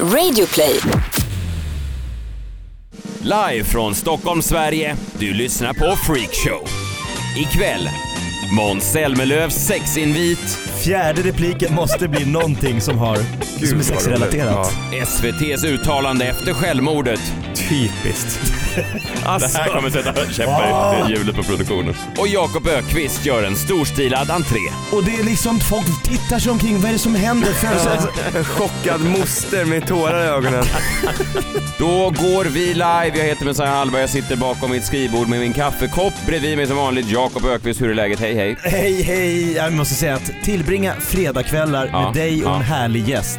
Radioplay. Live från Stockholm, Sverige. Du lyssnar på Freakshow. Ikväll, Måns Zelmerlöws sexinvit, Fjärde repliken måste bli någonting som har som är sexrelaterat. SVT's uttalande efter självmordet. Typiskt. Det Alltså, här kommer sätta käppar i hjulet på produktionen. Och Jakob Ökvist gör en storstilad entré. Och det är liksom folk tittar sig omkring, vad är det som händer? För en chockad moster med tårar i ögonen. Då går vi live. Jag heter Messiah Hallberg. Jag sitter bakom mitt skrivbord med min kaffekopp. Bredvid mig som vanligt Jakob Ökvist. Hur är läget? Hej hej. hej hej, jag måste säga att tillbringa fredagskvällar Ja, med dig och ja. en härlig gäst,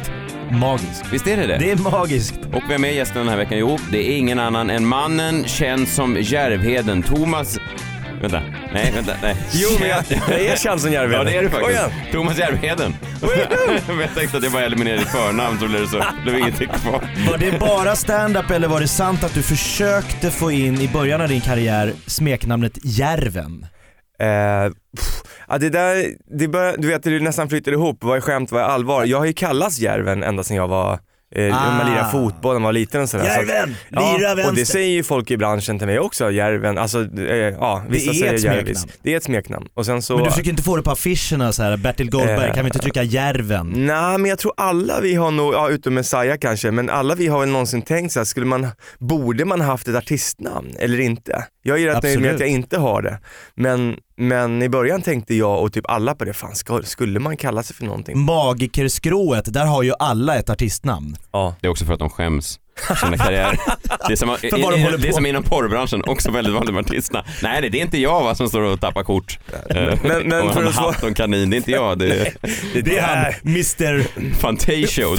magiskt. Visst är det det? Det är magiskt. Och vem är gästen den här veckan? Jo, det är ingen annan än mannen känd som Järvheden, Thomas... Vänta, nej, vänta, nej. Jo men jag, jag är känd som Järvheden. Ja det är du Kom faktiskt. igen. Thomas Järvheden. jag tänkte att jag bara eliminerade ditt förnamn så blev det så, blev ingenting kvar. Var det bara stand-up eller var det sant att du försökte få in i början av din karriär smeknamnet Järven? Eh, pff, ja, det där, det bör, du vet det nästan flyter ihop, vad är skämt, vad är allvar. Jag har ju kallats Järven ända sedan jag var Eh, Ah. Man lirade fotboll när man var liten och sådär. Så att- Järven! Lira Ja, och det vänster! säger ju folk i branschen till mig också, Järven. Alltså, eh, ja, vissa är säger Järvis. Det är ett smeknamn. Och sen så... Men du försöker inte få det på affischerna så här. Bertil Goldberg, Eh. kan vi inte trycka Järven? Nej men jag tror alla vi har nog, ja utom Messiah kanske, men alla vi har väl någonsin tänkt så här, skulle man, borde man haft ett artistnamn eller inte? Jag är rätt nöjd med att jag inte har det. Men, men i början tänkte jag och typ alla på det, fan ska, skulle man kalla sig för någonting? Magikerskrået, där har ju alla ett artistnamn. Ja. Det är också för att de skäms sina karriärer. Det är som, För de i- i- håller det är som inom porrbranschen, också väldigt vanligt med artisterna. Nej det är inte jag va, som står och tappar kort. Men- men och för en hatt och en kanin, det är inte jag. Det är Det är han, Mr... Fantasio.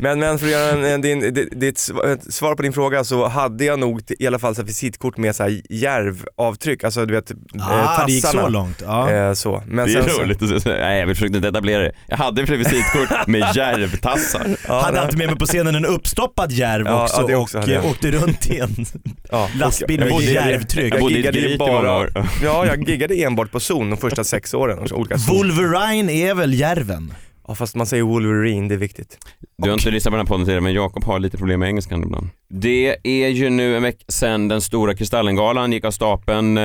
Men, men för att göra en, din, ett svar på din fråga så hade jag nog i alla fall så här visitkort med så här järvavtryck, alltså du vet eh, Ah, det gick tassarna. så långt. Ja. Eh, så. Men Det är sen så- roligt att säga. Nej jag försökte inte etablera det. Jag hade visitkort med järvtassar. Ja, hade alltid med mig på scenen en uppstoppad järv Ja, också, ja, också och jag. åkte runt i en Ja, lastbil med jag järvtryck. Jag i ett giggade år. Ja, jag giggade enbart på zon de första sex åren. och så Olika zon. Wolverine är väl järven? Ja, fast man säger Wolverine, det är viktigt. Du har inte lyssnat på den här podden tidigare men Jakob har lite problem med engelskan ibland. Det är ju nu en vecka sedan den stora Kristallengalan gick av stapeln.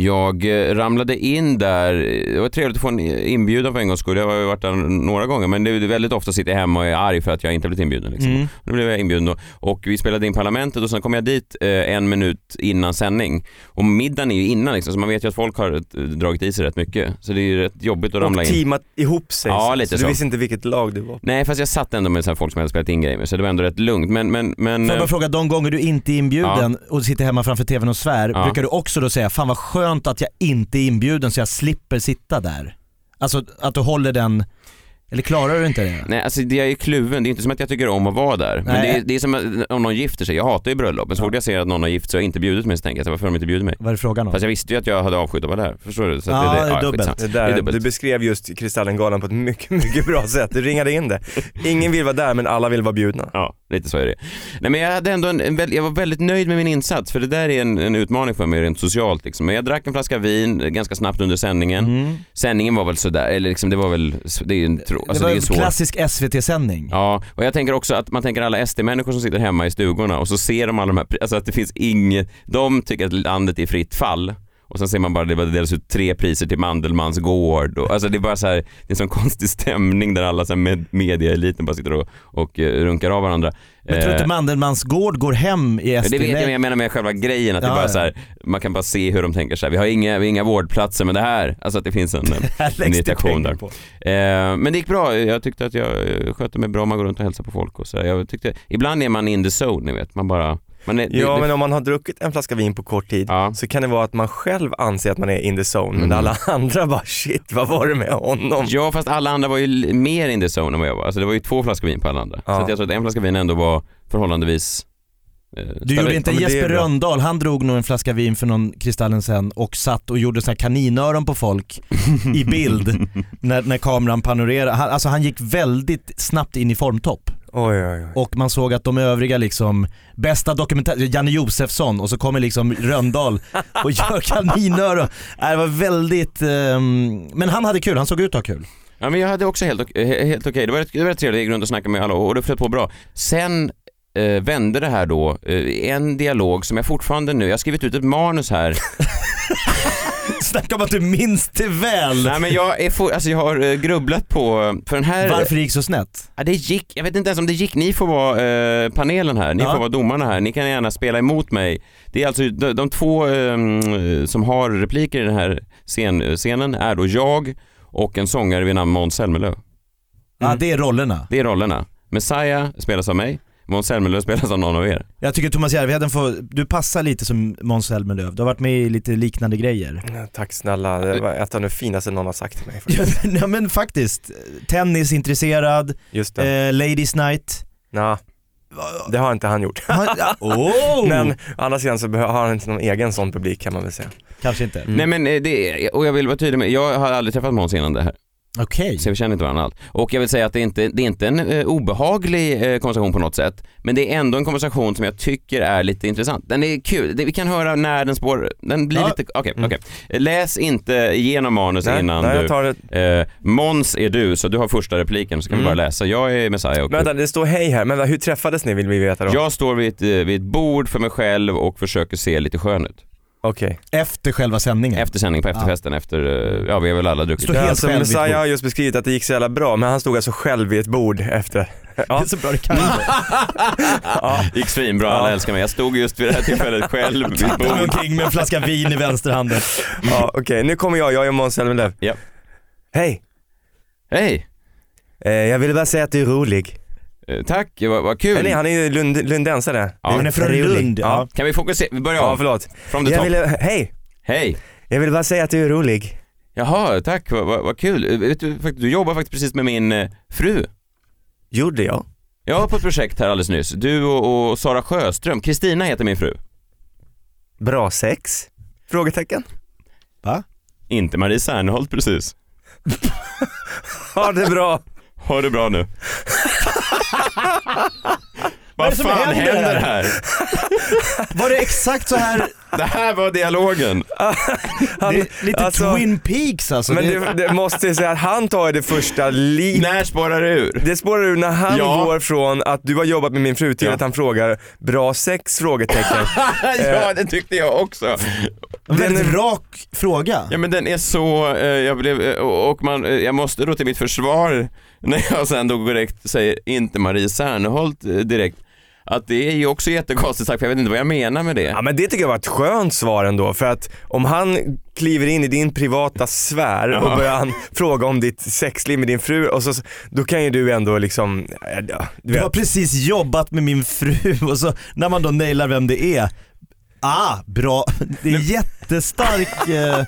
Jag eh, ramlade in där, det var trevligt att få en inbjudan för en gångs skull. Jag har ju varit där några gånger men det är väldigt ofta sitter jag hemma och är arg för att jag inte blivit inbjuden. Liksom. Mm. Då blev jag inbjuden då. och vi spelade in Parlamentet och sen kom jag dit eh, en minut innan sändning. Och middagen är ju innan liksom, så man vet ju att folk har eh, dragit i sig rätt mycket. Så det är ju rätt jobbigt att ramla Och in. teamat ihop sig. Ja, lite så. Du så. visste inte vilket lag du var. Nej fast jag satt ändå med så folk som hade spelat in grejer med så det var ändå rätt lugnt. Men, men, men Får jag bara fråga, de gånger du inte är inbjuden och sitter hemma framför tvn och svär, Ja. brukar du också då säga fan vad skönt att jag inte är inbjuden så jag slipper sitta där? Alltså att du håller den, eller klarar du inte det? Nej, alltså det är ju kluven. Det är inte som att jag tycker om att vara där. Men det är, det är som att- om någon gifter sig. Jag hatar ju bröllop. Men så fort jag ser att någon har gift sig och inte bjudit mig så tänker jag så varför har de inte bjudit mig? Vad är det frågan om? Fast jag visste ju att jag hade avskytt att vara där. Förstår du? Så Ja, det, det är dubbelt. Det Det är där, dubbelt. du beskrev just Kristallengalan på ett mycket, mycket bra sätt. Du ringade in det. Ingen vill vara där men alla vill vara bjudna. Ja, lite så är det. Nej men jag hade ändå en, en jag var väldigt nöjd med min insats för det där är en, en utmaning för mig rent socialt liksom. Men jag drack en flaska vin ganska snabbt under sändningen. Mm. Sändningen var väl sådär, eller liksom det var väl, det är ju en tro, alltså det det, var är en klassisk SVT-sändning. Ja, och jag tänker också att man tänker alla SD-människor som sitter hemma i stugorna och så ser de alla de här, alltså att det finns inget, de tycker att landet är i fritt fall. Och sen ser man bara det bara delas ut tre priser till Mandelmans gård och alltså det är bara så här, det är en sån konstig stämning där alla så med mediaeliten bara sitter och, och eh, runkar av varandra. Men tror du Eh, inte Mandelmans gård går hem i SD? det vet jag, men jag menar med själva grejen att det Ja, bara ja. så här, man kan bara se hur de tänker så här, vi har inga, vi har inga vårdplatser men det här, alltså att det finns en, en, det irritation där. Eh, men det gick bra, jag tyckte att jag eh, skötte mig bra, man går runt och hälsar på folk och så. Jag tyckte, ibland är man in the zone, ni vet, man bara, man är, Ja det, men om man har druckit en flaska vin på kort tid Ja. så kan det vara att man själv anser att man är in the zone men Mm. alla andra bara shit vad var det med honom? Ja fast alla andra var ju mer in the zone än vad jag var, alltså det var ju två flaskor vin på alla andra. Ja. Så jag tror att en flaska vin ändå var förhållandevis Du stabil. gjorde inte Ja, Jesper. Röndahl, han drog nog en flaska vin för någon Kristallen sen och satt och gjorde här kaninöron på folk i bild när, när kameran panorerade. Han, alltså han gick väldigt snabbt in i formtopp. Oj oj oj. Och man såg att de övriga liksom, bästa dokumentär, Janne Josefsson och så kommer liksom Röndahl och gör kaninöron. Nej, Det var väldigt, ehm, men han hade kul, han såg ut att ha kul. Ja, men jag hade också helt, ok- he- helt okej. Det var rätt, det var rätt trevligt, jag gick runt och snackade med alla och det flöt på bra. Sen eh, vände det här då, eh, en dialog som jag fortfarande nu, jag har skrivit ut ett manus här. Snacka om att du minns det väl. Nej men jag, är for, alltså, jag har eh, grubblat på, för den här... Varför det gick så snett? Ja, det gick, jag vet inte ens om det gick, ni får vara eh, panelen här, ni Ja. får vara domarna här, ni kan gärna spela emot mig. Det är alltså de, de två eh, som har repliker i den här scen, scenen är då jag och en sångare vid namn Måns Zelmerlöw. Ja, det är rollerna. Det är rollerna. Messiah spelas av mig, Måns Zelmerlöw spelas av någon av er. Jag tycker Thomas Järvheden får, du passar lite som Måns Zelmerlöw. Du har varit med i lite liknande grejer. Tack snälla, det var ett av det finaste någon har sagt till mig. faktiskt. ja men faktiskt, tennisintresserad, Just det. eh, Ladies night. Nja, det har inte han gjort. Oh. Men å andra sidan så har han inte någon egen sån publik kan man väl säga. Kanske inte. Mm. Nej men eh, det och jag vill vara tydlig med, jag har aldrig träffat Måns innan det här. Okej. Så vi känner inte varandra allt. Och jag vill säga att det är inte det är inte en eh, obehaglig eh, konversation på något sätt. Men det är ändå en konversation som jag tycker är lite intressant. Den är kul. Det, vi kan höra när den spår, den blir Ja. lite, okej, Mm. okej. Läs inte igenom manus Nej, innan nej, du. jag tar det. Eh, Måns är du, så du har första repliken så kan vi Mm. bara läsa. Jag är Messiah och Vänta, det står hej här, men hur träffades ni vill vi veta då? jag står vid ett, eh, vid ett bord för mig själv och försöker se lite skön ut. Okej. Efter själva sändningen. Efter sändning på efterfesten, efter, eh, ja vi har väl alla druckit. Ja, helt alltså, själv vid ett Messiah bord. har just beskrivit att det gick så jävla bra, men han stod alltså själv vid ett bord efter. Det Ja. är så bra det kan gå. Ja. Gick svinbra, alla Ja. älskar mig. Jag stod just vid det här tillfället själv vid ett Går bord. omkring med en flaska vin i vänsterhanden. Ja, Okej, nu kommer jag, jag är Måns Zelmerlöw. Ja. Hej, Hej! eh, jag ville bara säga att du är rolig. Eh, Tack, vad, vad kul. Eller han är ju lund, lundensare. Ja, Han är från. Lund. Ja. Ja. Kan vi fokusera? Vi börjar Ja, om. förlåt. From the Jag top. ville, hej, Hej! jag ville bara säga att du är rolig. Jaha, tack, vad, vad, vad kul. Eh, Vet du, du jobbar faktiskt precis med min eh, fru. Gjorde jag? Jag var på ett projekt här alldeles nyss. Du och, och Sara Sjöström. Kristina heter min fru. Bra sex? Frågetecken. Va? Inte Marie Serneholt precis. Ha det bra. Ha det bra nu. Vad fan händer här? Var det exakt så här? Det här var dialogen. Han, det lite alltså, Twin Peaks alltså. Men det, det, det måste jag säga att han tar det första li... När spårar det ur? Det spårar ur när han Ja. går från att du har jobbat med min fru till Ja. att han frågar bra sex? Frågetecken. ja, det tyckte jag också. väldigt den är- rak fråga. Ja men den är så, eh, jag blev, eh, och man, eh, jag måste då till mitt försvar, när jag sen då direkt säger inte Marie Serneholt eh, direkt, att det är ju också jättekonstigt sagt för jag vet inte vad jag menar med det. Ja men det tycker jag var ett skönt svar ändå för att om han kliver in i din privata sfär och börjar han fråga om ditt sexliv med din fru och så, då kan ju du ändå liksom, ja, du Du har precis jobbat med min fru och så när man då nailar vem det är, ah, bra. Det är jättestark. Eh,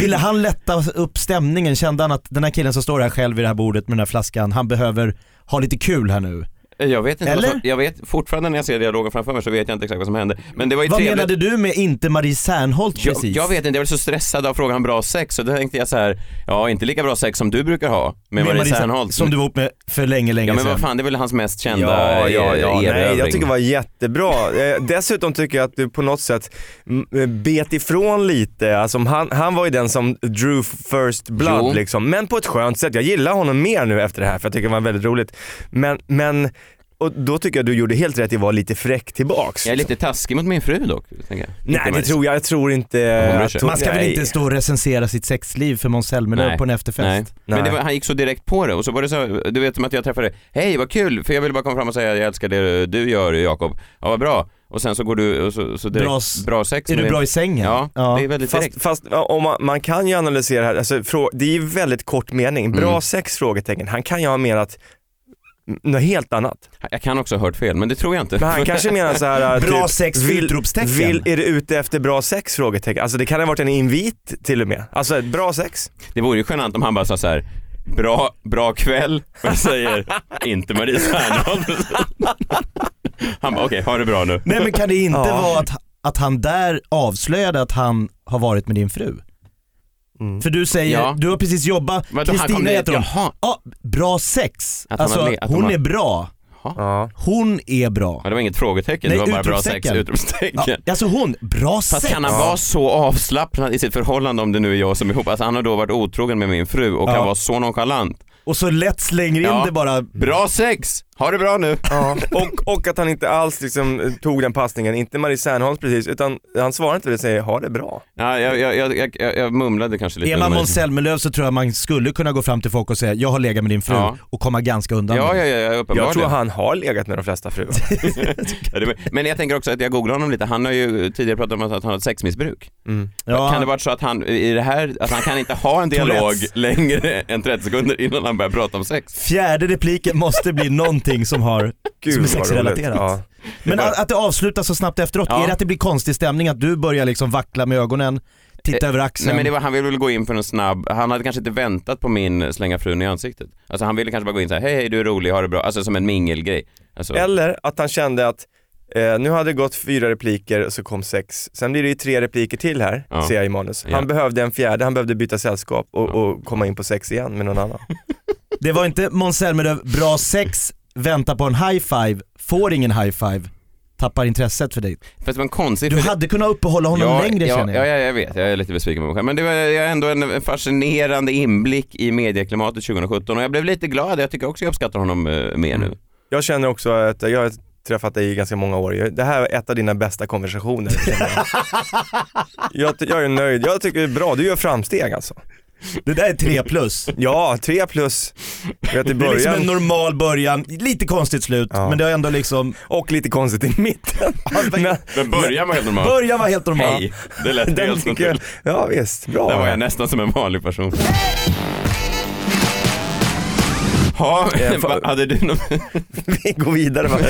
ville han lätta upp stämningen? Kände han att den här killen som står här själv vid det här bordet med den här flaskan, han behöver ha lite kul här nu? Jag vet inte, Eller? som, jag vet fortfarande när jag ser dialogen framför mig så vet jag inte exakt vad som hände. Men det var ju Vad trevligt. menade du med inte Marie Serneholt Jag, precis? jag vet inte, jag var så stressad av frågan bra sex så då tänkte jag så här, ja inte lika bra sex som du brukar ha med, Marie Ser- Serneholt. Som du var ihop med för länge, länge Ja men sedan. vad fan, det är väl hans mest kända Ja, ja, ja. Nej, erövring. jag tycker det var jättebra. Eh, dessutom tycker jag att du på något sätt mm, eh, bet ifrån lite. Alltså, han, han var ju den som drew first blood Jo. liksom, men på ett skönt sätt. Jag gillar honom mer nu efter det här för jag tycker det var väldigt roligt. Men, men och då tycker jag du gjorde helt rätt i att vara lite fräck tillbaks. Jag är lite taskig mot min fru dock. tänker jag. Nej det tror jag, jag tror inte att Man ska väl inte stå och recensera sitt sexliv för Måns Zelmerlöw på en efterfest? Nej. Men det Nej. var, han gick så direkt på det och så var det så, du vet som att jag träffade Hej vad kul, för jag ville bara komma fram och säga jag älskar det du gör Jakob. Ja vad bra. Och sen så går du och så, så direkt, Bra bra, sex Är du bra i sängen? Ja, det är väldigt direkt. Fast, fast ja, om man, man kan ju analysera det här, alltså, frå, det är ju väldigt kort mening. Bra Mm. sex? Frågetecken. Han kan ju ha menat något helt annat. Jag kan också ha hört fel, men det tror jag inte. Men han kanske menar så här. Bra typ, sex? vill, vill, Är du ute efter bra sex? Frågetecken. Alltså det kan ha varit en invit till och med. Alltså ett bra sex. Det vore ju genant om han bara sa så här. Bra, bra kväll, och jag säger inte Marie Serneholt. Han bara okej, ha det bra nu. Nej men kan det inte Ja. vara att, att han där avslöjade att han har varit med din fru? Mm. För du säger, Ja. du har precis jobbat, Kristina heter hon. Jaha. Ja, bra sex. Att alltså le- hon har- är bra. Ja. Hon är bra. Ja, det var inget frågetecken, Nej, det var bara bra sex, utropstecken. Ja, alltså hon, bra Fast sex. kan han Ja. vara så avslappnad i sitt förhållande om det nu är jag som är ihop? Alltså han har då varit otrogen med min fru och Ja. kan vara så nonchalant och så lätt slänger in Ja. det bara. Bra sex, ha det bra nu. Ja, och, och att han inte alls liksom tog den passningen, inte Marie Serneholt precis, utan han svarar inte det och säger ha det bra. Ja, jag, jag, jag, jag, jag, mumlade kanske lite. Är man Måns. Zelmerlöw så tror jag man skulle kunna gå fram till folk och säga jag har legat med din fru Ja. och komma ganska undan. Ja, med ja, det. ja, uppenbarligen. Jag tror han har legat med de flesta fruar. Ja, det- Men jag tänker också att jag googlade honom lite, han har ju tidigare pratat om att han har ett sexmissbruk. Mm. Ja, kan det vara så att han, i det här, att han kan inte ha en dialog Tourettes. längre än 30 sekunder innan han börjar prata om sex? Fjärde repliken måste bli någonting som har Gud, som är sexrelaterat. Ja. Men bara- att, att det avslutas så snabbt efteråt, Ja. är det att det blir konstig stämning? Att du börjar liksom vackla med ögonen, titta Eh, över axeln? Nej men det var, han ville väl gå in för en snabb, han hade kanske inte väntat på min slänga frun i ansiktet. Alltså han ville kanske bara gå in så här: hej hej du är rolig, ha det bra, alltså som en mingelgrej. Alltså, Eller att han kände att eh, nu hade det gått fyra repliker och så kom sex. Sen blir det ju tre repliker till här, Ja. ser jag i manus. Ja. Han behövde en fjärde, han behövde byta sällskap och, och komma in på sex igen med någon annan. Det var inte Måns Zelmerlöw, bra sex, vänta på en high five, får ingen high five, tappar intresset för dig. Fast det var en konstig... Du hade kunnat uppehålla honom längre ja, känner jag. Ja, ja, jag vet. Jag är lite besviken på mig själv. Men det var ändå en fascinerande inblick i medieklimatet 2017 och jag blev lite glad. Jag tycker också jag uppskattar honom eh, mer nu. Jag känner också att jag har träffat dig i ganska många år. Det här är ett av dina bästa konversationer. jag. jag är nöjd, jag tycker det är bra, du gör framsteg alltså. Det där är tre plus. Ja, tre plus. Vet, i Det är liksom en normal början, lite konstigt slut, Ja. men det har ändå liksom, och lite konstigt i mitten. Men, Men början var helt normal. början var helt normal. Hej, det lät helt naturligt. ja visst, bra. Där var jag nästan som en vanlig person. Ha, Eh, fa- hade du någon... Vi går vidare. bara.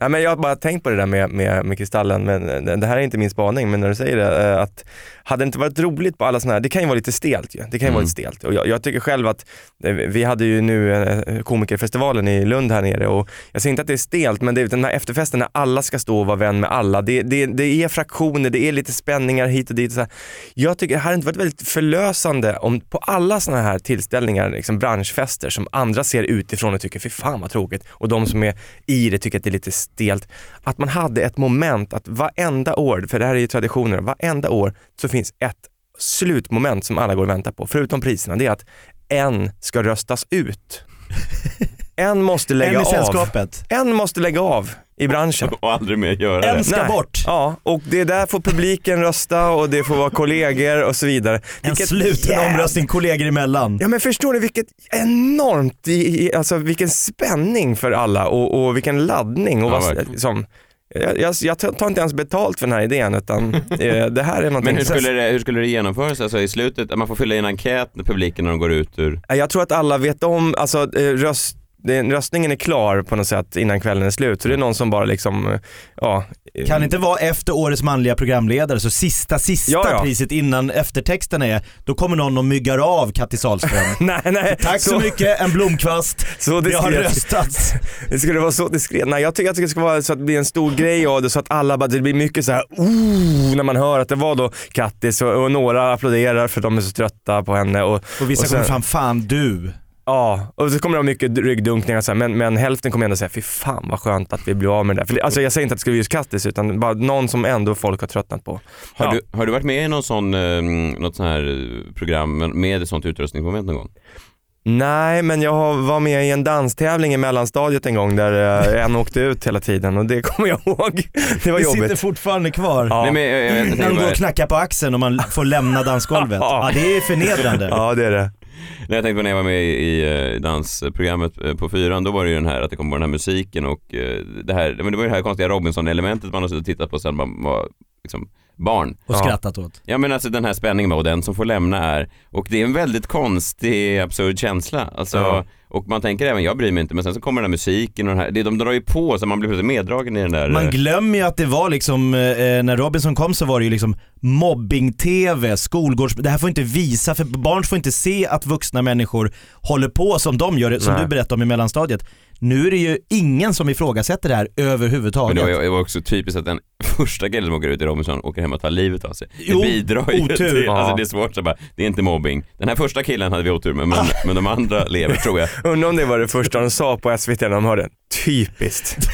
Nej, men jag har bara tänkt på det där med, med, med Kristallen, men eh, det här är inte min spaning, men när du säger det, eh, att hade det inte varit roligt på alla sådana här, det kan ju vara lite stelt ju. Det kan ju vara Mm. lite stelt. Och jag, jag tycker själv att, eh, vi hade ju nu eh, komikerfestivalen i Lund här nere och jag säger inte att det är stelt, men det är den här efterfesten när alla ska stå och vara vän med alla. Det, det, det är fraktioner, det är lite spänningar hit och dit. Och så här. Jag tycker det hade inte varit väldigt förlösande om på alla sådana här tillställningar, liksom branschfester som andra ser utifrån och tycker fy fan vad tråkigt och de som är i det tycker att det är lite stelt. Att man hade ett moment att varenda år, för det här är ju traditioner, varenda år så finns ett slutmoment som alla går och väntar på, förutom priserna, det är att en ska röstas ut. En måste lägga En av. En måste lägga av i branschen. och aldrig mer göra En det. ska Nej. bort. Ja, och det där får publiken rösta och det får vara kollegor och så vidare. En Vilket sluten jävla- omröstning kollegor emellan. Ja men förstår ni vilket enormt, i, i, alltså vilken spänning för alla och, och vilken laddning. Och Ja, vad, verkligen. som, jag, jag, jag tar inte ens betalt för den här idén utan eh, det här är någonting. Men hur skulle, det, hur skulle det genomföras? Alltså i slutet, att man får fylla i en enkät med publiken när de går ut ur... Jag tror att alla vet om, alltså eh, röst, det, röstningen är klar på något sätt innan kvällen är slut. Så det är någon som bara liksom, ja. Kan det inte vara efter årets manliga programledare, så sista, sista Ja, ja. priset innan eftertexten är, då kommer någon och myggar av Katti Sahlström. Nej, nej. Tack så, mycket, en blomkvast. Så Det har röstats. Det skulle vara så diskret. Nej jag tycker, jag tycker det ska vara så att det blir en stor grej av det så att alla bara, det blir mycket så här oh, när man hör att det var då Kattis och, och några applåderar för de är så trötta på henne och, Och vissa Och sen- kommer fram, fan du. Ja, och så kommer det vara mycket ryggdunkningar så här, men, men hälften kommer ändå säga fy fan vad skönt att vi blev av med det där. För, det- alltså jag säger inte att det ska bli just Kattis utan bara någon som ändå folk har tröttnat på. Har, Ja. du, har du varit med i någon sån, eh, något sån här eh, program med ett sånt utrustningsmoment någon gång? Nej, men jag var med i en danstävling i mellanstadiet en gång där eh, en åkte ut hela tiden och det kommer jag ihåg. Det var Det sitter jobbigt. fortfarande kvar. Ja. Nej, men jag, jag, jag, När de går och knackar på axeln och man får lämna dansgolvet. Ja, det är förnedrande. Ja, det är det när jag tänkte på när jag var med i eh, dansprogrammet eh, på fyran, då var det ju den här att det kom på den här musiken och eh, det här, men det var ju det här konstiga Robinson-elementet man har suttit och tittat på sen man var liksom barn. Och Ja. skrattat åt. Ja men alltså den här spänningen med och den som får lämna är, och det är en väldigt konstig, absurd känsla. Alltså, Ja. Och man tänker även, jag bryr mig inte, men sen så kommer den här musiken och den här, det, de drar ju på så man blir plötsligt meddragen i den där. Man eh, glömmer ju att det var liksom, eh, när Robinson kom så var det ju liksom mobbing-tv, skolgårds... Det här får inte visa, för barn får inte se att vuxna människor håller på som de gör, som Nej. du berättade om i mellanstadiet. Nu är det ju ingen som ifrågasätter det här men överhuvudtaget. det var, det var också typiskt att den första killen som åker ut i Robinson åker hem och tar livet av sig. Jo, det bidrar ju otur. till, alltså det är svårt så bara, det är inte mobbing. Den här första killen hade vi otur med, men, men de andra lever tror jag. Undrar om det var det första de sa på SVT när de hörde Typiskt.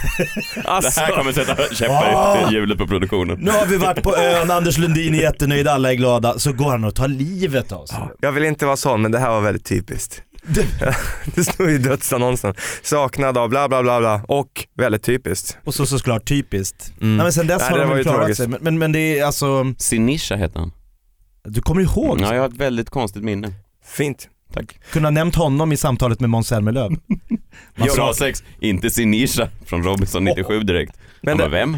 Det Alltså, här kommer sätta käppar Ah. i hjulet på produktionen. Nu har vi varit på ön, Anders Lundin är jättenöjd, alla är glada, så går han och tar livet av sig. jag vill inte vara sån men det här var väldigt typiskt. Det står i dödsannonsen. Saknad av bla bla bla bla och väldigt typiskt. Och så såklart typiskt. Mm. Nej, men sen dess Nej, har det de var väl ju klarat tragiskt. sig. Men, men, men det är alltså, Sinisha heter han. du kommer ihåg? Ja, jag har ett väldigt konstigt minne. Fint. Tack. Kunde ha nämnt honom i samtalet med Måns Zelmerlöw. Bra sex, inte Sinisha från Robinson 97 direkt. Men, Men, det, vem?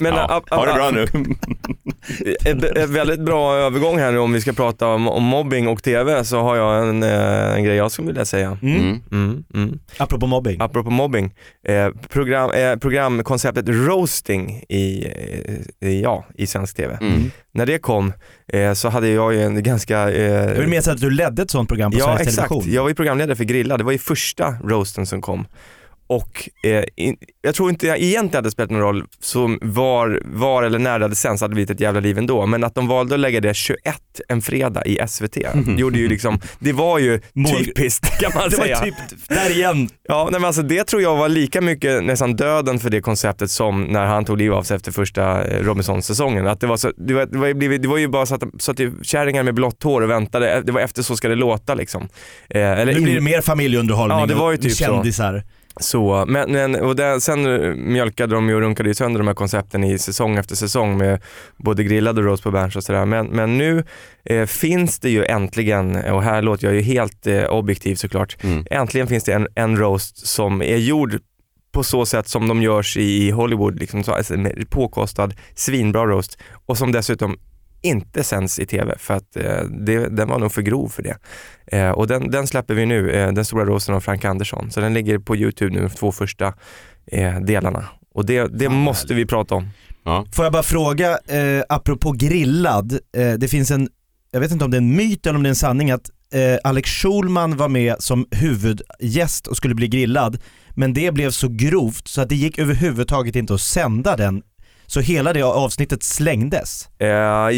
Men ja, ap- ha det ap- bra nu. Ett, ett väldigt bra övergång här nu om vi ska prata om, om mobbing och TV så har jag en, eh, en grej jag skulle vilja säga. Mm. Mm. Mm, mm. Apropå mobbing. Apropå mobbing, eh, program, eh, programkonceptet roasting i, eh, i, ja, i svensk TV. Mm. När det kom eh, så hade jag ju en ganska... Eh, vill minnas att du ledde ett sånt program på Ja Sveriges exakt, Television. jag var ju programledare för Grilla, det var ju första roasten som kom. Och eh, in, jag tror inte jag egentligen hade spelat någon roll som var, var eller när det hade sänds hade blivit ett jävla liv ändå. Men att de valde att lägga det 21 en fredag i SVT gjorde ju liksom, det var ju Mål- typiskt kan man Det säga. var typ, där igen. Ja, nej, men alltså det tror jag var lika mycket nästan döden för det konceptet som när han tog liv av sig efter första eh, Robinson-säsongen. Att det, var så, det, var, det, var, det var ju bara så att, så att kärringar med blått hår och väntade, det var efter Så ska det låta liksom. Eh, eller Nu blir det mer familjeunderhållning Ja, det var ju typ kändisar. så, men, men och där, sen mjölkade de och runkade ju sönder de här koncepten i säsong efter säsong med både grillad och roast på Berns och sådär. Men, men nu eh, finns det ju äntligen, och här låter jag ju helt eh, objektiv såklart, Mm. äntligen finns det en, en roast som är gjord på så sätt som de görs i Hollywood, liksom så, alltså, påkostad, svinbra roast och som dessutom inte sänds i TV för att eh, det, den var nog för grov för det. Eh, och den, den släpper vi nu, eh, den stora roasten av Frank Andersson. Så den ligger på Youtube nu, de två första eh, delarna. Och det, det Fan, måste vi prata om. Ja. Får jag bara fråga, eh, apropå grillad, eh, det finns en, jag vet inte om det är en myt eller om det är en sanning att eh, Alex Schulman var med som huvudgäst och skulle bli grillad, men det blev så grovt så att det gick överhuvudtaget inte att sända den. Så hela det avsnittet slängdes. Eh, ja,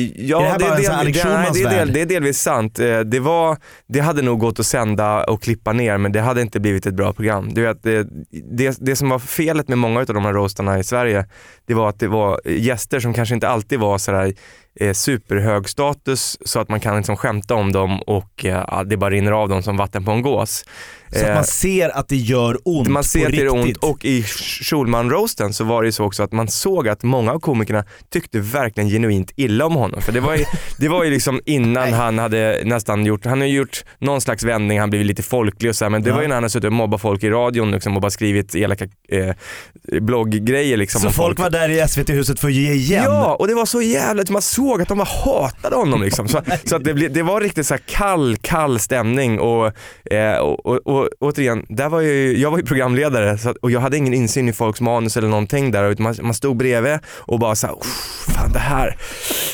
det bara en sån här Alex det, nej, det, är del, det är delvis sant. Eh, det, var, det hade nog gått att sända och klippa ner men det hade inte blivit ett bra program. Du vet, det, det, det som var felet med många av de här roastarna i Sverige, det var att det var gäster som kanske inte alltid var sådär eh, superhög status så att man kan liksom skämta om dem och eh, det bara rinner av dem som vatten på en gås. Så att Eh, man ser att det gör ont man ser att det är ont och i Schulman-roasten så var det ju så också att man såg att många av komikerna tyckte verkligen genuint illa om honom. För det var ju, det var ju liksom innan han hade nästan gjort, han har gjort någon slags vändning, han blivit lite folklig och så här, men det Ja. var ju när han har suttit och mobbat folk i radion liksom, och bara skrivit elaka eh, blogggrejer liksom. Så folk var där i SVT-huset för att ge igen? Ja, och det var så jävligt, man såg att de var hatade honom liksom. Så, så att det, blev- det var riktigt så kall, kall stämning och, eh, och, och, och återigen, där var ju, jag var ju programledare så att, och jag hade ingen insyn i folks manus eller någonting där utan man, man stod bredvid och bara såhär, fan det här,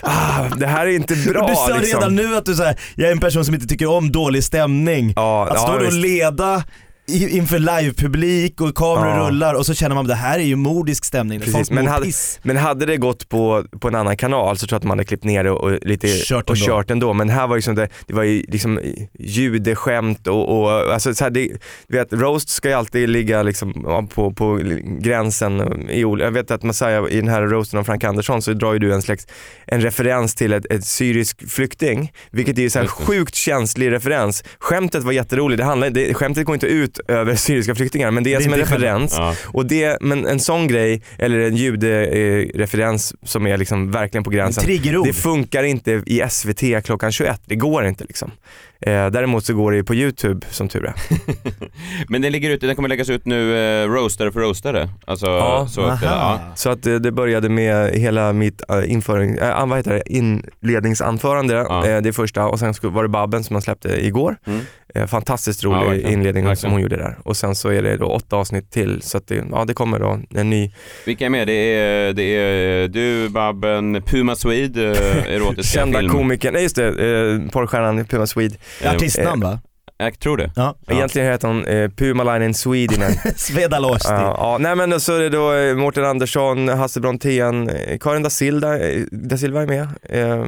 ah, det här är inte bra Och du sa liksom. redan nu att du säger jag är en person som inte tycker om dålig stämning. Ja, Att ja, stå och visst. leda inför livepublik och kameror Ja. rullar och så känner man att det här är ju mordisk stämning. Precis, men hade- piss. Men hade det gått på, på en annan kanal så tror jag att man hade klippt ner det och, lite, Kört och ändå. kört ändå. Men här var ju som det, det var ju liksom judeskämt och, och alltså så här, det, du vet, roast ska ju alltid ligga liksom på, på gränsen. I, jag vet att Messiah i den här roasten av Frank Andersson så drar ju du en slags, en referens till ett, ett syrisk flykting, vilket är ju så här sjukt känslig referens. Skämtet var jätteroligt, det handlar, det, skämtet går inte ut över syriska flyktingar men det är, Det som en referens. Ja. Och det, men en sån grej, eller en judereferens som är liksom verkligen på En gränsen. Det funkar inte i SVT klockan 21, det går inte liksom. Eh, däremot så går det ju på YouTube som tur är. Men den ligger ute, den kommer läggas ut nu, eh, roastare för roastare. Alltså, Ja, så att, ja. Så att eh, det började med hela mitt uh, införing, äh, vad heter det? inledningsanförande, Ja. eh, det första och sen var det Babben som man släppte igår. Mm. Eh, fantastiskt Ja, rolig verkligen. inledning som hon gjorde där. Och sen så är det då åtta avsnitt till så att det, ja, det kommer då en ny Vilka är med? Det är, det är du, Babben, Puma Swede, eh, erotiska kända film. komikern, nej just det, eh, porrstjärnan Puma Swede. Eh, Artistnamn va? Jag tror det. Ja. Egentligen heter hon eh, Pumalainen Swedinen. Svedalosti. Ja, ja, nej men så är det då eh, Mårten Andersson, Hasse Brontén, eh, Karin da Silva, eh, da Silva är med. Eh,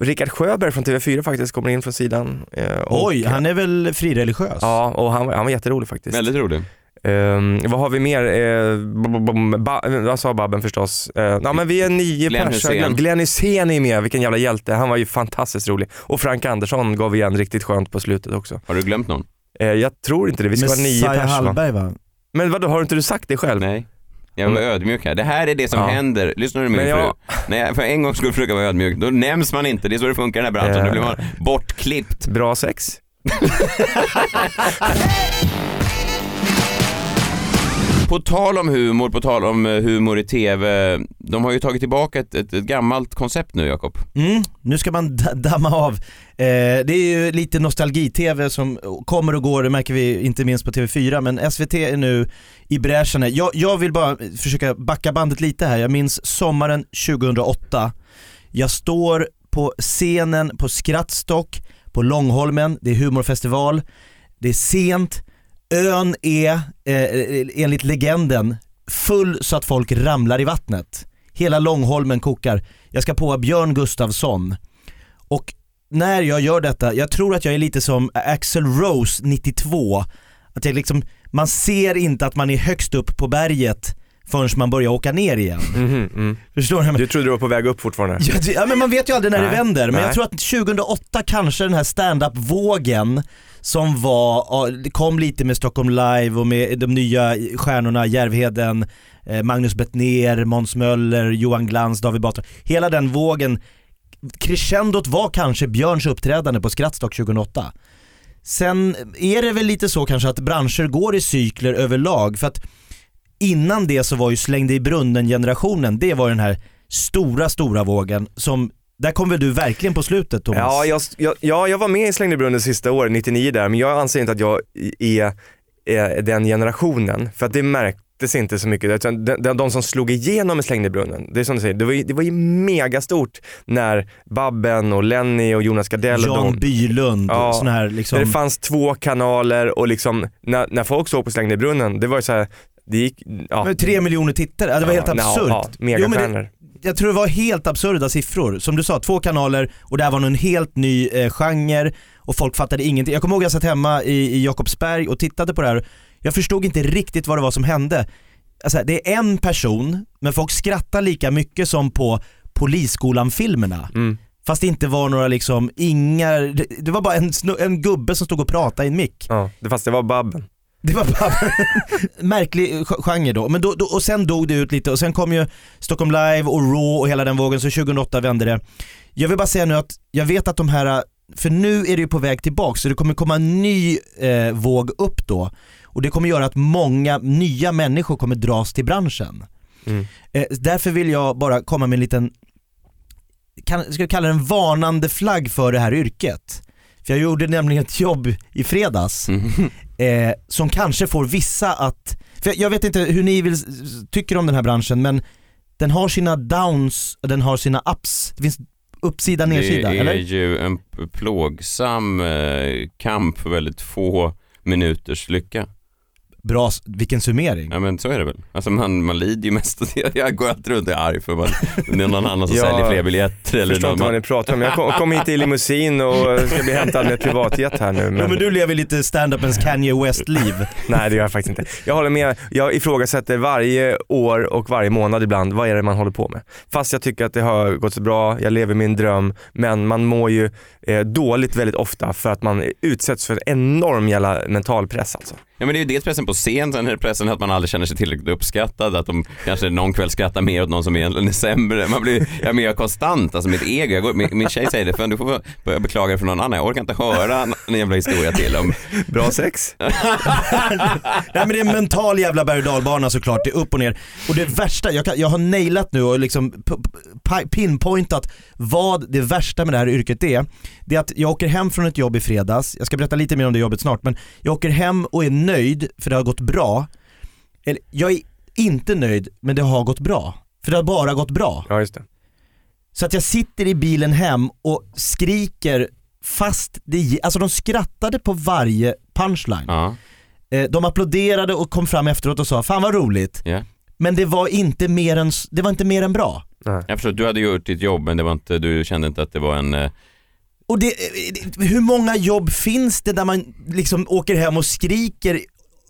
Rickard Sjöberg från TV4 faktiskt kommer in från sidan. Eh, och, Oj, han är väl frireligiös? Ja, och han, han var jätterolig faktiskt. Väldigt rolig. Eh, vad har vi mer? Eh, jag sa Babben förstås. Eh, ja men vi är nio Glenn pers. Hysén. Glenn Hysén är med, vilken jävla hjälte. Han var ju fantastiskt rolig. Och Frank Andersson gav igen riktigt skönt på slutet också. Har du glömt någon? Eh, jag tror inte det, vi ska vara nio Messiah pers va? Hallberg va? Men vadå, har inte du sagt det själv? Nej. Jag var ödmjuk här. Det här är det som Ja. händer. Lyssnar du min jag- fru? När jag för en gång skulle försöka vara ödmjuk, då nämns man inte. Det är så det funkar i den här branschen. Då blir man bortklippt. Bra sex? På tal om humor, på tal om eh, humor i TV. De har ju tagit tillbaka ett, ett, ett gammalt koncept nu, Jakob. Mm, nu ska man damma av. Eh, det är ju lite nostalgi-tv som kommer och går, det märker vi inte minst på TV4, men SVT är nu i bräschen. Jag, jag vill bara försöka backa bandet lite här. Jag minns sommaren 2008. Jag står på scenen på Skrattstock på Långholmen, det är humorfestival, det är sent, ön är eh, enligt legenden full så att folk ramlar i vattnet. Hela Långholmen kokar. Jag ska på Björn Gustafsson. Och när jag gör detta, jag tror att jag är lite som Axel Rose 92. Att jag liksom, man ser inte att man är högst upp på berget förrän man börjar åka ner igen. Mhm, mm. Förstår du? Du trodde du var på väg upp fortfarande? Ja, det- ja men man vet ju aldrig när det Nej, vänder, men jag nej. tror att 2008 kanske den här stand-up-vågen som var, kom lite med Stockholm Live och med de nya stjärnorna Järvheden, eh, Magnus Bettner, Måns Möller, Johan Glans, David Batra. Hela den vågen, crescendot var kanske Björns uppträdande på Skrattstock 2008. Sen är det väl lite så kanske att branscher går i cykler överlag för att innan det så var ju slängde i brunnen generationen, det var den här stora, stora vågen som, där kom väl du verkligen på slutet Thomas? Ja jag, jag, ja, jag var med i Slängde i brunnen sista året, 99 där, men jag anser inte att jag är, är den generationen. För att det märktes inte så mycket. Utan De, de, de som slog igenom i brunnen, det är som du säger, det var ju, det var ju megastort när Babben och Lenny och Jonas Gardell och Jan de Bylund, Ja, sån här liksom, det fanns två kanaler och liksom, när, när folk såg på Slängde i brunnen, det var ju så här, det gick, ja. med tre miljoner tittare, det var helt Ja, absurt. Ja, men megastjärnor. Jag tror det var helt absurda siffror. Som du sa, två kanaler och det här var en helt ny eh, genre och folk fattade ingenting. Jag kommer ihåg att jag satt hemma i, i Jakobsberg och tittade på det här. Jag förstod inte riktigt vad det var som hände. Alltså, det är en person, men folk skrattar lika mycket som på Polisskolan-filmerna. Mm. Fast det inte var några liksom, inga, det, det var bara en, en gubbe som stod och pratade i en mick. Ja, det, fast det var Babben. Det var bara märklig ge- genre då. Men då, då. Och sen dog det ut lite och sen kom ju Stockholm Live och Raw och hela den vågen så 2008 vände det. Jag vill bara säga nu att jag vet att de här, för nu är det ju på väg tillbaka så det kommer komma en ny eh, våg upp då. Och det kommer göra att många nya människor kommer dras till branschen. Mm. Eh, därför vill jag bara komma med en liten, kan, ska jag kalla det en varnande flagg för det här yrket. För jag gjorde nämligen ett jobb i fredags Mm. eh, som kanske får vissa att, för jag- jag vet inte hur ni vill, tycker om den här branschen men den har sina downs och den har sina ups. Det finns uppsida, nedsida, Det är eller? ju en plågsam eh, kamp för väldigt få minuters lycka. Bra, vilken summering. Ja men så är det väl. Alltså man, man lider ju mest. Jag går alltid runt och är arg för att det är någon annan som Ja, säljer fler biljetter. Jag Eller förstår någon, inte vad ni pratar om. Jag kom, kom hit i limousin och ska bli hämtad med privatjet här nu. Ja, Men, men du lever lite stand-upens Kanye West-liv. Nej det gör jag faktiskt inte. Jag håller med, jag ifrågasätter varje år och varje månad ibland, vad är det man håller på med? Fast jag tycker att det har gått så bra, jag lever min dröm, men man mår ju eh, dåligt väldigt ofta för att man utsätts för enorm jävla mental press alltså. Ja men det är ju dels pressen på scen, sen är det pressen att man aldrig känner sig tillräckligt uppskattad, att de kanske någon kväll skrattar mer åt någon som egentligen är sämre. Man blir, jag är mer konstant, alltså mitt ego. Jag går, min, min tjej säger det, för du får börja beklaga dig för någon annan. Jag orkar inte höra en, jävla historia till om Bra sex? Nej men det är en mental jävla berg och dalbana såklart, det är upp och ner. Och det värsta, jag, kan, jag har nailat nu och liksom pinpointat vad det värsta med det här yrket är. Det är att jag åker hem från ett jobb i fredags, jag ska berätta lite mer om det jobbet snart, men jag åker hem och är nöjd för det har gått bra. Eller jag är inte nöjd men det har gått bra. För det har bara gått bra. Ja just det. Så att jag sitter i bilen hem och skriker fast det, alltså de skrattade på varje punchline. Ja, Eh, De applåderade och kom fram efteråt och sa fan vad roligt. ja. Men det var inte mer än, det var inte mer än bra. Jag förstår, du hade gjort ditt jobb men det var inte, du kände inte att det var en... Och det, eh, hur många jobb finns det där man liksom åker hem och skriker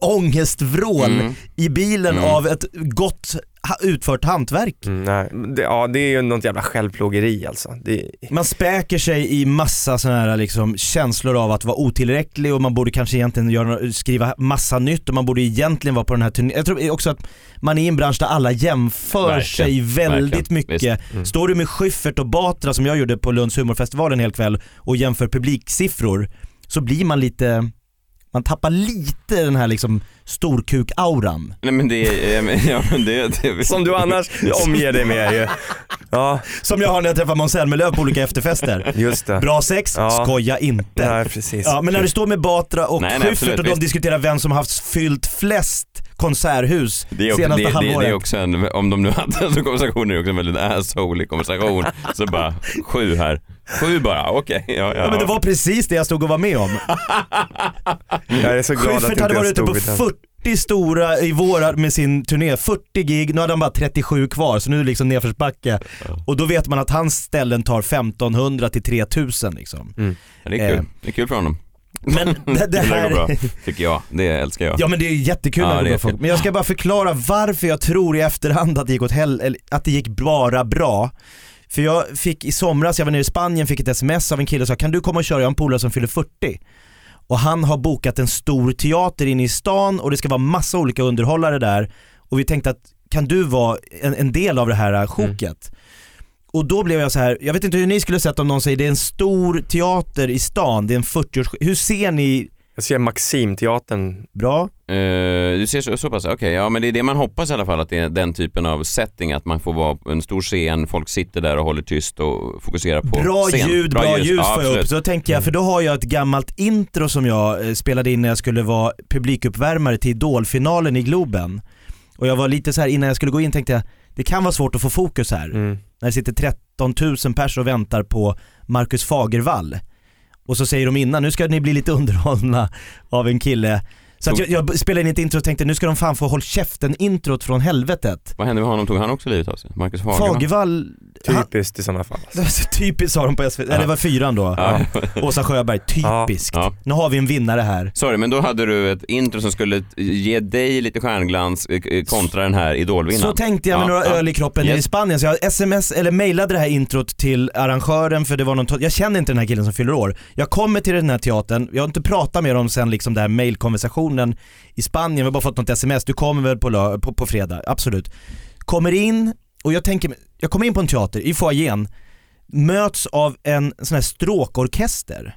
ångestvrål Mm. i bilen Mm. av ett gott utfört hantverk. Mm, nej. Det, ja, det är ju något jävla självplågeri alltså. Det, Man späker sig i massa sådana här liksom känslor av att vara otillräcklig och man borde kanske egentligen göra, skriva massa nytt och man borde egentligen vara på den här turnén. Jag tror också att man är i en bransch där alla jämför Verkligen, sig väldigt verkligen. mycket. Mm. Står du med Schyffert och Batra som jag gjorde på Lunds humorfestival en hel kväll och jämför publiksiffror så blir man lite, man tappar lite den här liksom storkuk-auran. Nej men det är, ja, men det, det som du annars omger dig med ju. Ja, Som jag har när jag träffar Måns Zelmerlöw på olika efterfester. just det. Bra sex, Ja. skoja inte. Nej, precis. Ja, men när du står med Batra och Schyffert och de diskuterar vem som har haft fyllt flest konserthus Det är, också, det, senaste det, det halvåret. är också en, om de nu hade en sån konversation, är det också en väldigt asshole konversation. Så bara, sju här. Sju bara, okej. Ja, ja, Ja men det var precis det jag stod och var med om. Jag är så glad att Schyffert inte hade varit ute på. 40 stora i våra med sin turné, 40 gig, nu hade han bara 37 kvar så nu är det liksom nedförsbacke. Och då vet man att hans ställen tar 1500 till 3000 liksom. Ja, det är kul. Eh. Det är kul för honom. Men det, det bra, här... tycker jag. Det älskar jag. Ja men det är jättekul Ja, när det går är folk. Men jag ska bara förklara varför jag tror i efterhand att det gick åt eller att det gick bara bra. För jag fick i somras, jag var nere i Spanien, fick ett sms av en kille som sa kan du komma och köra, jag har en polare som fyller 40. Och han har bokat en stor teater inne i stan och det ska vara massa olika underhållare där. Och vi tänkte att kan du vara en, en del av det här äh, sjoket? Och då blev jag så här, jag vet inte hur ni skulle sett om någon säger det är en stor teater i stan, det är en 40-års, hur ser ni, Jag ser Maximteatern. bra? Eh, du ser så, så pass, okej, ja men det är det man hoppas i alla fall att det är den typen av setting, att man får vara på en stor scen, folk sitter där och håller tyst och fokuserar på Bra scen. ljud, bra, ljus Ja, får jag upp. Så tänker jag, för då har jag ett gammalt intro som jag eh, spelade in när jag skulle vara publikuppvärmare till Idolfinalen i Globen. Och jag var lite så här innan jag skulle gå in tänkte jag, det kan vara svårt att få fokus här. Mm. När det sitter 13 000 pers och väntar på Marcus Fagervall. Och så säger de innan, nu ska ni bli lite underhållna av en kille. Så att jag, jag spelade in ett intro och tänkte nu ska de fan få håll käften introt från helvetet. Vad hände med honom? Tog han också livet av sig? Marcus Fagervall? Fagervall, han, Typiskt i sådana fall. typiskt sa de på SVT, eller det var fyran då. Ja. Åsa Sjöberg, typiskt. Ja. Nu har vi en vinnare här. Sorry, men då hade du ett intro som skulle ge dig lite stjärnglans eh, eh, kontra den här idolvinnaren. Så tänkte jag med Ja, några ja. öl i kroppen nere i Yes. Spanien, så jag sms eller mejlade det här introt till arrangören för det var någon, jag känner inte den här killen som fyller år. Jag kommer till den här teatern, jag har inte pratat med dem sen liksom den här mailkonversationen i Spanien, vi har bara fått något sms, du kommer väl på, på, på fredag, absolut. Kommer in och jag tänker, jag kommer in på en teater i foajén, möts av en sån här stråkorkester.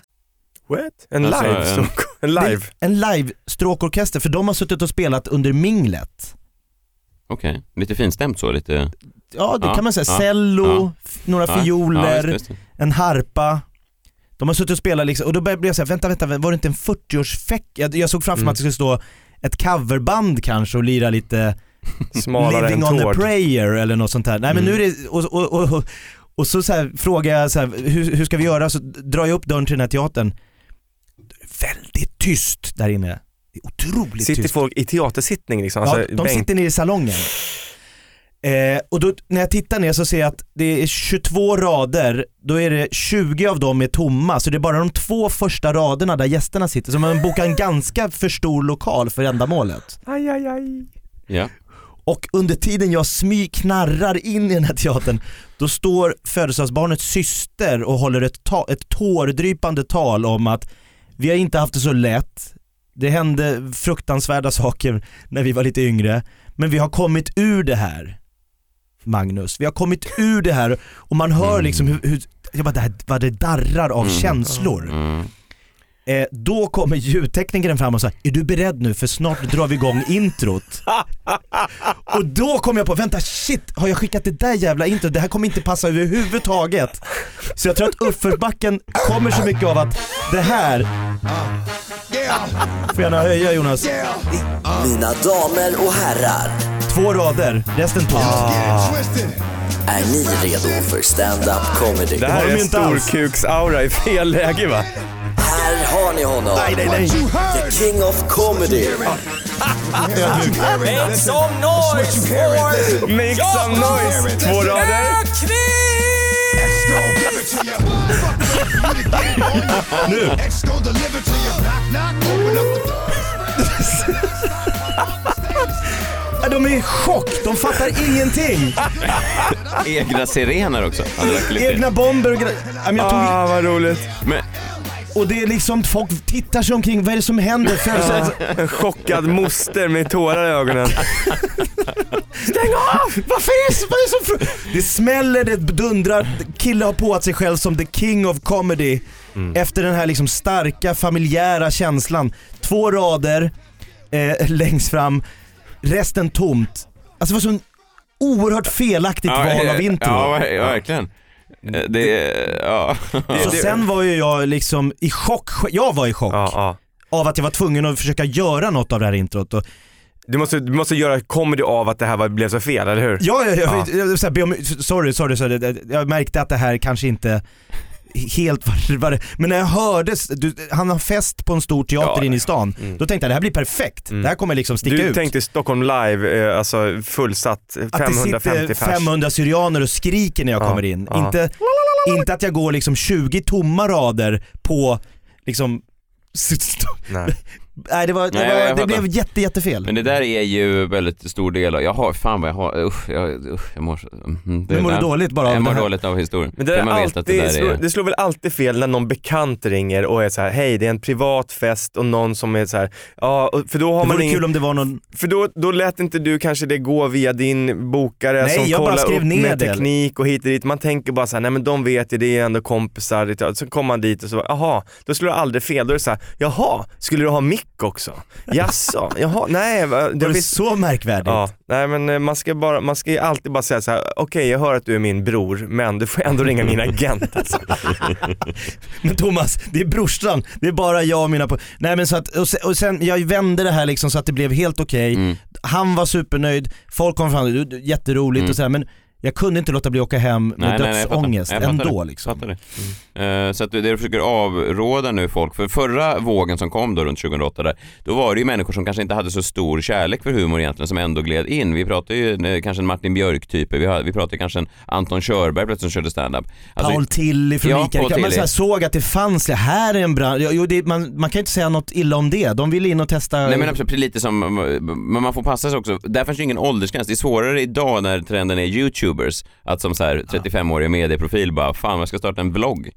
What? En Alltså, live? en- En live? Det En live stråkorkester för de har suttit och spelat under minglet. Okej, lite finstämt så, lite... Ja det Ja, kan man säga, ja, cello, ja. några Ja, fioler, ja, visst, visst. en harpa. De har suttit och spelat liksom, och då blev jag såhär, vänta vänta, var det inte en 40-årsfäck? Jag, jag såg framför mig Mm. att det skulle stå ett coverband kanske och lira lite Smalare Living on a Tord. prayer eller något sånt där. Nej men Mm. nu är det, och, och, och, och, och så, så här, frågar jag så här, hur, hur ska vi göra? Så drar jag upp dörren till den här teatern. Väldigt tyst där inne. Det är otroligt Sitter tyst. folk i teatersittning liksom? Ja, Alltså, de bänk- sitter nere i salongen. Eh, och då, när jag tittar ner så ser jag att det är 22 rader, då är det 20 av dem är tomma, så det är bara de två första raderna där gästerna sitter. Så man bokar en ganska för stor lokal för ändamålet. Aj, aj, aj. Ja. Och under tiden jag smy knarrar in i den här teatern, då står födelsedagsbarnets syster och håller ett, ta- ett tårdrypande tal om att vi har inte haft det så lätt, det hände fruktansvärda saker när vi var lite yngre, men vi har kommit ur det här. Magnus, vi har kommit ur det här och man hör Mm. liksom hur, hur jag bara, det här, vad det darrar av Mm. känslor. Eh, då kommer ljudteknikern fram och säger, är du beredd nu för snart drar vi igång introt. och då kom jag på, vänta shit, har jag skickat det där jävla introt? Det här kommer inte passa överhuvudtaget. Så jag tror att uppförsbacken kommer så mycket av att det här, får gärna höja Jonas. Mina damer och herrar, två rader, resten tomt. Är ni redo för stand-up comedy? Det har här är storkuksaura i fel läge va? Ni honom. Nej, nej, nej. The king of comedy. Make some noise for Make some noise! Två rader. Ja, De är i chock, de fattar ingenting. Egna sirener också. Egna bomber och grejer. Jag tog Ah, vad roligt. Men, Och det är liksom, folk tittar sig omkring, vad är det som händer? För, En chockad moster med tårar i ögonen. Stäng av! Varför är det, vad är det fru- Det smäller, det dundrar, kille har påat sig själv som the king of comedy. Efter den här liksom starka familjära känslan. Två rader eh, längst fram, resten tomt. Alltså det var så en oerhört felaktigt val av intro. Ja, ver- verkligen. Eh, Det, ja. Så sen var ju jag liksom i chock, jag var i chock Ja, ja. av att jag var tvungen att försöka göra något av det här introt. Och, Du måste, du måste göra comedy av att det här var, blev så fel, eller hur? ja, jag, jag, jag, jag, be om, sorry, sorry, sorry, jag märkte att det här kanske inte helt var, men när jag hörde, du, han har fest på en stor teater Ja. inne i stan, då tänkte jag det här blir perfekt, det här kommer liksom sticka Du ut. tänkte Stockholm live, eh, alltså fullsatt, att det 550 sitter pers. 500 syrianer och skriker när jag Ja, kommer in. ja. Inte, inte att jag går liksom 20 tomma rader på liksom Nej. Det, var, det, Nej, var, det fattar. blev jätte, jättefel. Men det där är ju väldigt stor del av, jag har, fan vad jag har, usch, jag, usch, jag mår så, mm, det, Men mår du nej. dåligt bara av Jag mår här? dåligt av historien. Men det, där man vet alltid, att det där slår, är... det slår väl alltid fel när någon bekant ringer och är så här: hej det är en privat fest och någon som är så här, ja och- för då har Det man vore ingen, kul om det var någon, för då, då lät inte du kanske det gå via din bokare Nej, som jag bara kollar skrev upp ner med det. teknik och hit och dit. Man tänker bara så här, nej men de vet ju, det är ändå kompisar. Så kommer man dit och så, bara, jaha, då slår det aldrig fel. Då är det så här, jaha, skulle du ha mick också? Jaså, jaha, nej. va- var det visste så märkvärdigt? Ja, nej men eh, man ska, bara, man ska ju alltid bara säga så här: okej jag hör att du är min bror, men du får ändå ringa min agent alltså. Men Thomas, det är brorsan, det är bara jag och mina på... Nej men så att, och sen, och sen jag vände det här liksom så att det blev helt okej. Mm. Han var supernöjd, folk kom fram, "Du- du- jätteroligt Mm. och sådär men jag kunde inte låta bli att åka hem med Nej, nej, nej, jag fattar. dödsångest Jag fattar ändå det. liksom. Fattar det. Eh, så att det du försöker avråda nu folk, för förra vågen som kom då runt 2008 där, då var det ju människor som kanske inte hade så stor kärlek för humor egentligen som ändå gled in. Vi pratar ju eh, kanske en Martin Björk-typ, vi, har- vi pratar kanske en Anton Körberg plötsligt som körde stand-up. Alltså, Paul Tilly från Ja, Ica, man så såg att det fanns, det här är en bransch, jo, det, man, man kan inte säga något illa om det, de ville in och testa Nej men absolut, lite som, men man får passa sig också. Där finns ju ingen åldersgräns. Det är svårare idag när trenden är youtubers, att som så här 35-årig medieprofil bara, fan jag ska starta en vlogg.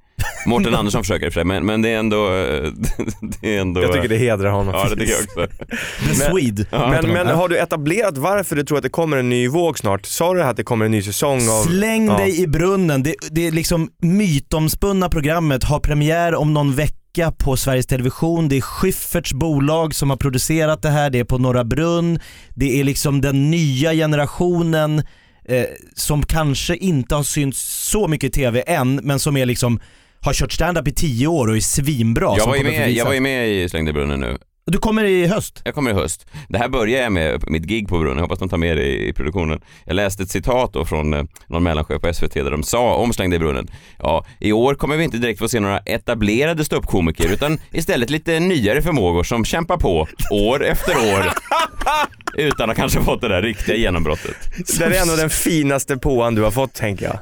Mårten Andersson försöker för sig, men, men det är ändå, det är ändå... Jag tycker det hedrar honom. Ja det tycker jag också. The Swede. Men, men har du etablerat varför du tror att det kommer en ny våg snart? Sa du att det kommer en ny säsong av... Släng Ja. dig i brunnen, det, det är liksom mytomspunna programmet har premiär om någon vecka på Sveriges Television, det är Schyfferts bolag som har producerat det här, det är på Norra Brunn, det är liksom den nya generationen eh, som kanske inte har synts så mycket i TV än, men som är liksom har kört stand-up i tio år och är svinbra. Jag var, ju med, jag var ju med i Släng dig i brunnen nu. Du kommer i höst? Jag kommer i höst. Det här börjar jag med mitt gig på Brunnen, jag hoppas de tar med det i produktionen. Jag läste ett citat då från eh, någon mellanchef på SVT där de sa om Släng dig i brunnen. Ja, i år kommer vi inte direkt få se några etablerade ståuppkomiker utan istället lite nyare förmågor som kämpar på år efter år utan att kanske fått det där riktiga genombrottet. Det är ändå den finaste påan du har fått tänker jag.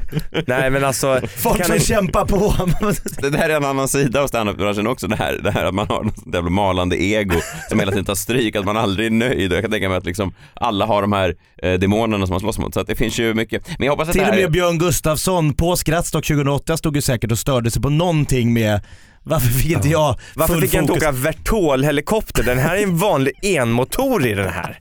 Nej men alltså, Folk kan som kämpar på. Det där är en annan sida av standup-branschen också, det här, det här att man har något malande ego som hela tiden tar stryk, att man aldrig är nöjd. Jag kan tänka mig att liksom alla har de här eh, demonerna som man slåss mot, så att det finns ju mycket. Men jag hoppas att Till det och här... med Björn Gustafsson på Skrattstock 2008 stod ju säkert och störde sig på någonting med varför fick inte jag varför full fick jag inte åka Vertol-helikopter? Den här är en vanlig enmotor i den här.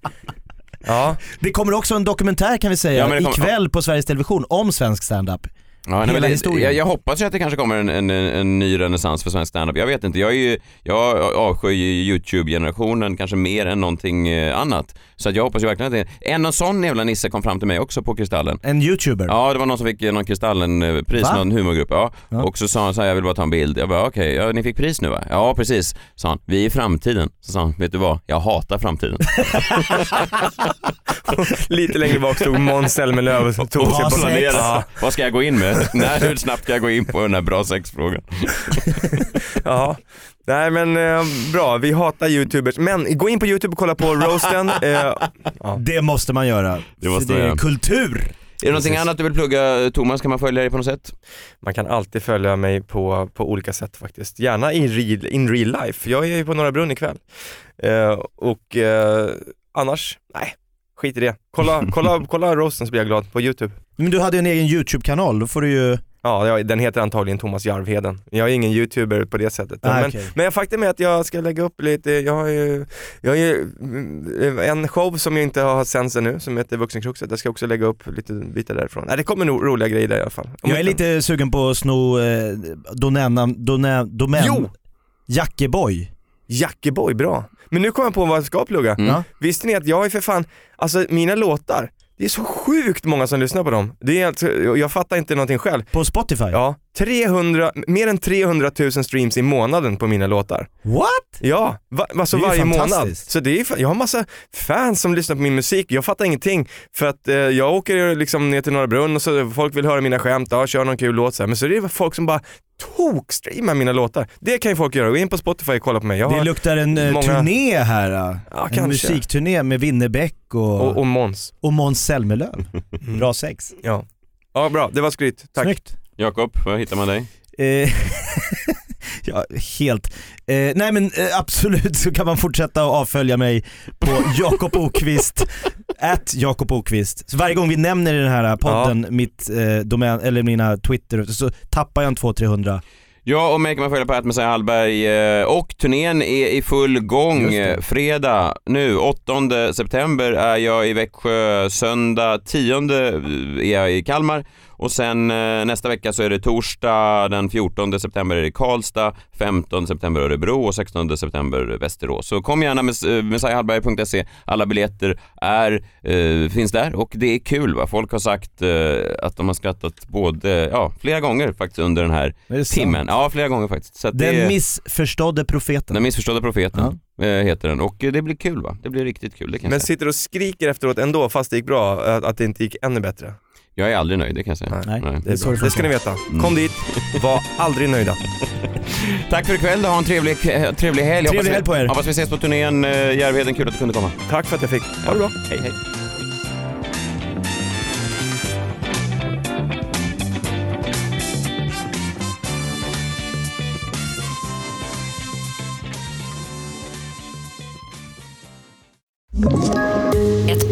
Ja, Det kommer också en dokumentär kan vi säga Ja, kommer- ikväll på Sveriges Television om svensk standup. Ja, nej, hela det, jag, jag hoppas ju att det kanske kommer en, en, en ny renässans för svensk standup. Jag vet inte, jag, är ju, jag avskyr ju YouTube-generationen kanske mer än någonting eh, annat. Så att jag hoppas ju verkligen att det En och sån jävla nisse kom fram till mig också på Kristallen. En youtuber. Ja, det var någon som fick eh, någon Kristallen-pris, Va? någon humorgrupp. Ja. Ja. Och så sa han så här, jag vill bara ta en bild. Jag bara, okej, ja, ni fick pris nu va? Ja, precis. Sa han, vi är i framtiden. Så sa han, vet du vad? Jag hatar framtiden. Lite längre bak stod Måns Zelmerlöw och tog sig Ja, på sex. planera. Vad ska jag gå in med? När, hur snabbt ska jag gå in på den här bra sexfrågan? Ja. Nej men eh, bra, vi hatar youtubers. Men gå in på youtube och kolla på roasten. Eh, Det måste man göra. Det måste För man är göra. kultur. Är det någonting Precis. annat du vill plugga Thomas? Kan man följa dig på något sätt? man kan alltid följa mig på, på olika sätt faktiskt. Gärna i real, in real life. Jag är ju på Norra Brunn ikväll. Eh, och eh, annars, nej, skit i det. Kolla, kolla, kolla roasten så blir jag glad på youtube. Men du hade ju en egen YouTube-kanal, då får du ju... Ja, den heter antagligen Thomas Jarvheden. Jag är ingen youtuber på det sättet. Ah, men, okej. men faktum är att jag ska lägga upp lite, jag har ju, jag har ju mm, en show som jag inte har sänts ännu som heter Vuxenkruxet. Jag ska också lägga upp lite bitar därifrån. Nej, det kommer nog roliga grejer där i alla fall. Om Jag är inte- lite sugen på att sno eh, domännamn, domän, domän, Jo! Jackeboy. Jackeboy, bra. Men nu kommer jag på vad jag ska plugga. Mm. Visste ni att jag är för fan, alltså mina låtar, det är så sjukt många som lyssnar på dem. Det är alltså, jag jag fattar inte någonting själv. På Spotify? Ja, 300, mer än 300 000 streams i månaden på mina låtar. What? Ja, va, alltså Det är varje månad. Så det är, jag har massa fans som lyssnar på min musik, jag fattar ingenting. För att eh, jag åker liksom ner till Norra Brunn och så folk vill höra mina skämt, ja kör någon kul låt så här. Men så är det folk som bara tok-streamar mina låtar. Det kan ju folk göra, gå in på Spotify och kolla på mig. Jag Det luktar en eh, många- turné här. eh. Ja, en kanske. musikturné med Winnerbäck och, och, och, och Måns. Måns Zelmerlöw. Bra sex. Ja. ja, bra, det var skryt. Tack. Snyggt. Jakob, var hittar man dig? Eh, ja, helt. Eh, nej men eh, absolut så kan man fortsätta att avfölja mig på Jakob Okvist, at Jakob Okvist. Så varje gång vi nämner i den här podden mitt eh, domän, eller mina Twitter så tappar jag en 200-300. Ja, och mig kan man följa på att Messiah Hallberg eh, och turnén är i full gång. Eh, Fredag nu, 8 september är jag i Växjö, söndag 10 är jag i Kalmar och sen eh, nästa vecka så är det torsdag den 14 september är det Karlstad, 15 september Örebro och 16 september Västerås. Så kom gärna med eh, messiahhallberg.se. Alla biljetter är, eh, finns där och det är kul va. Folk har sagt eh, att de har skrattat både, ja flera gånger faktiskt under den här Är det sant? timmen. Ja, flera gånger faktiskt. Så att Den det, missförstådde profeten. den missförstådda profeten eh, heter den och det blir kul va? Det blir riktigt kul, det kan Men sitter och skriker efteråt ändå fast det gick bra, att det inte gick ännu bättre. Jag är aldrig nöjd, det kan jag säga. Nej. Nej. Det, är bra. det ska ni veta. Kom dit, var aldrig nöjda. Tack för ikväll då, ha en trevlig, eh, trevlig helg. Trevlig helg på er. Hoppas vi ses på turnén. Eh, Järvheden, kul att du kunde komma. Tack för att jag fick. Ha det bra. Hej hej. Ett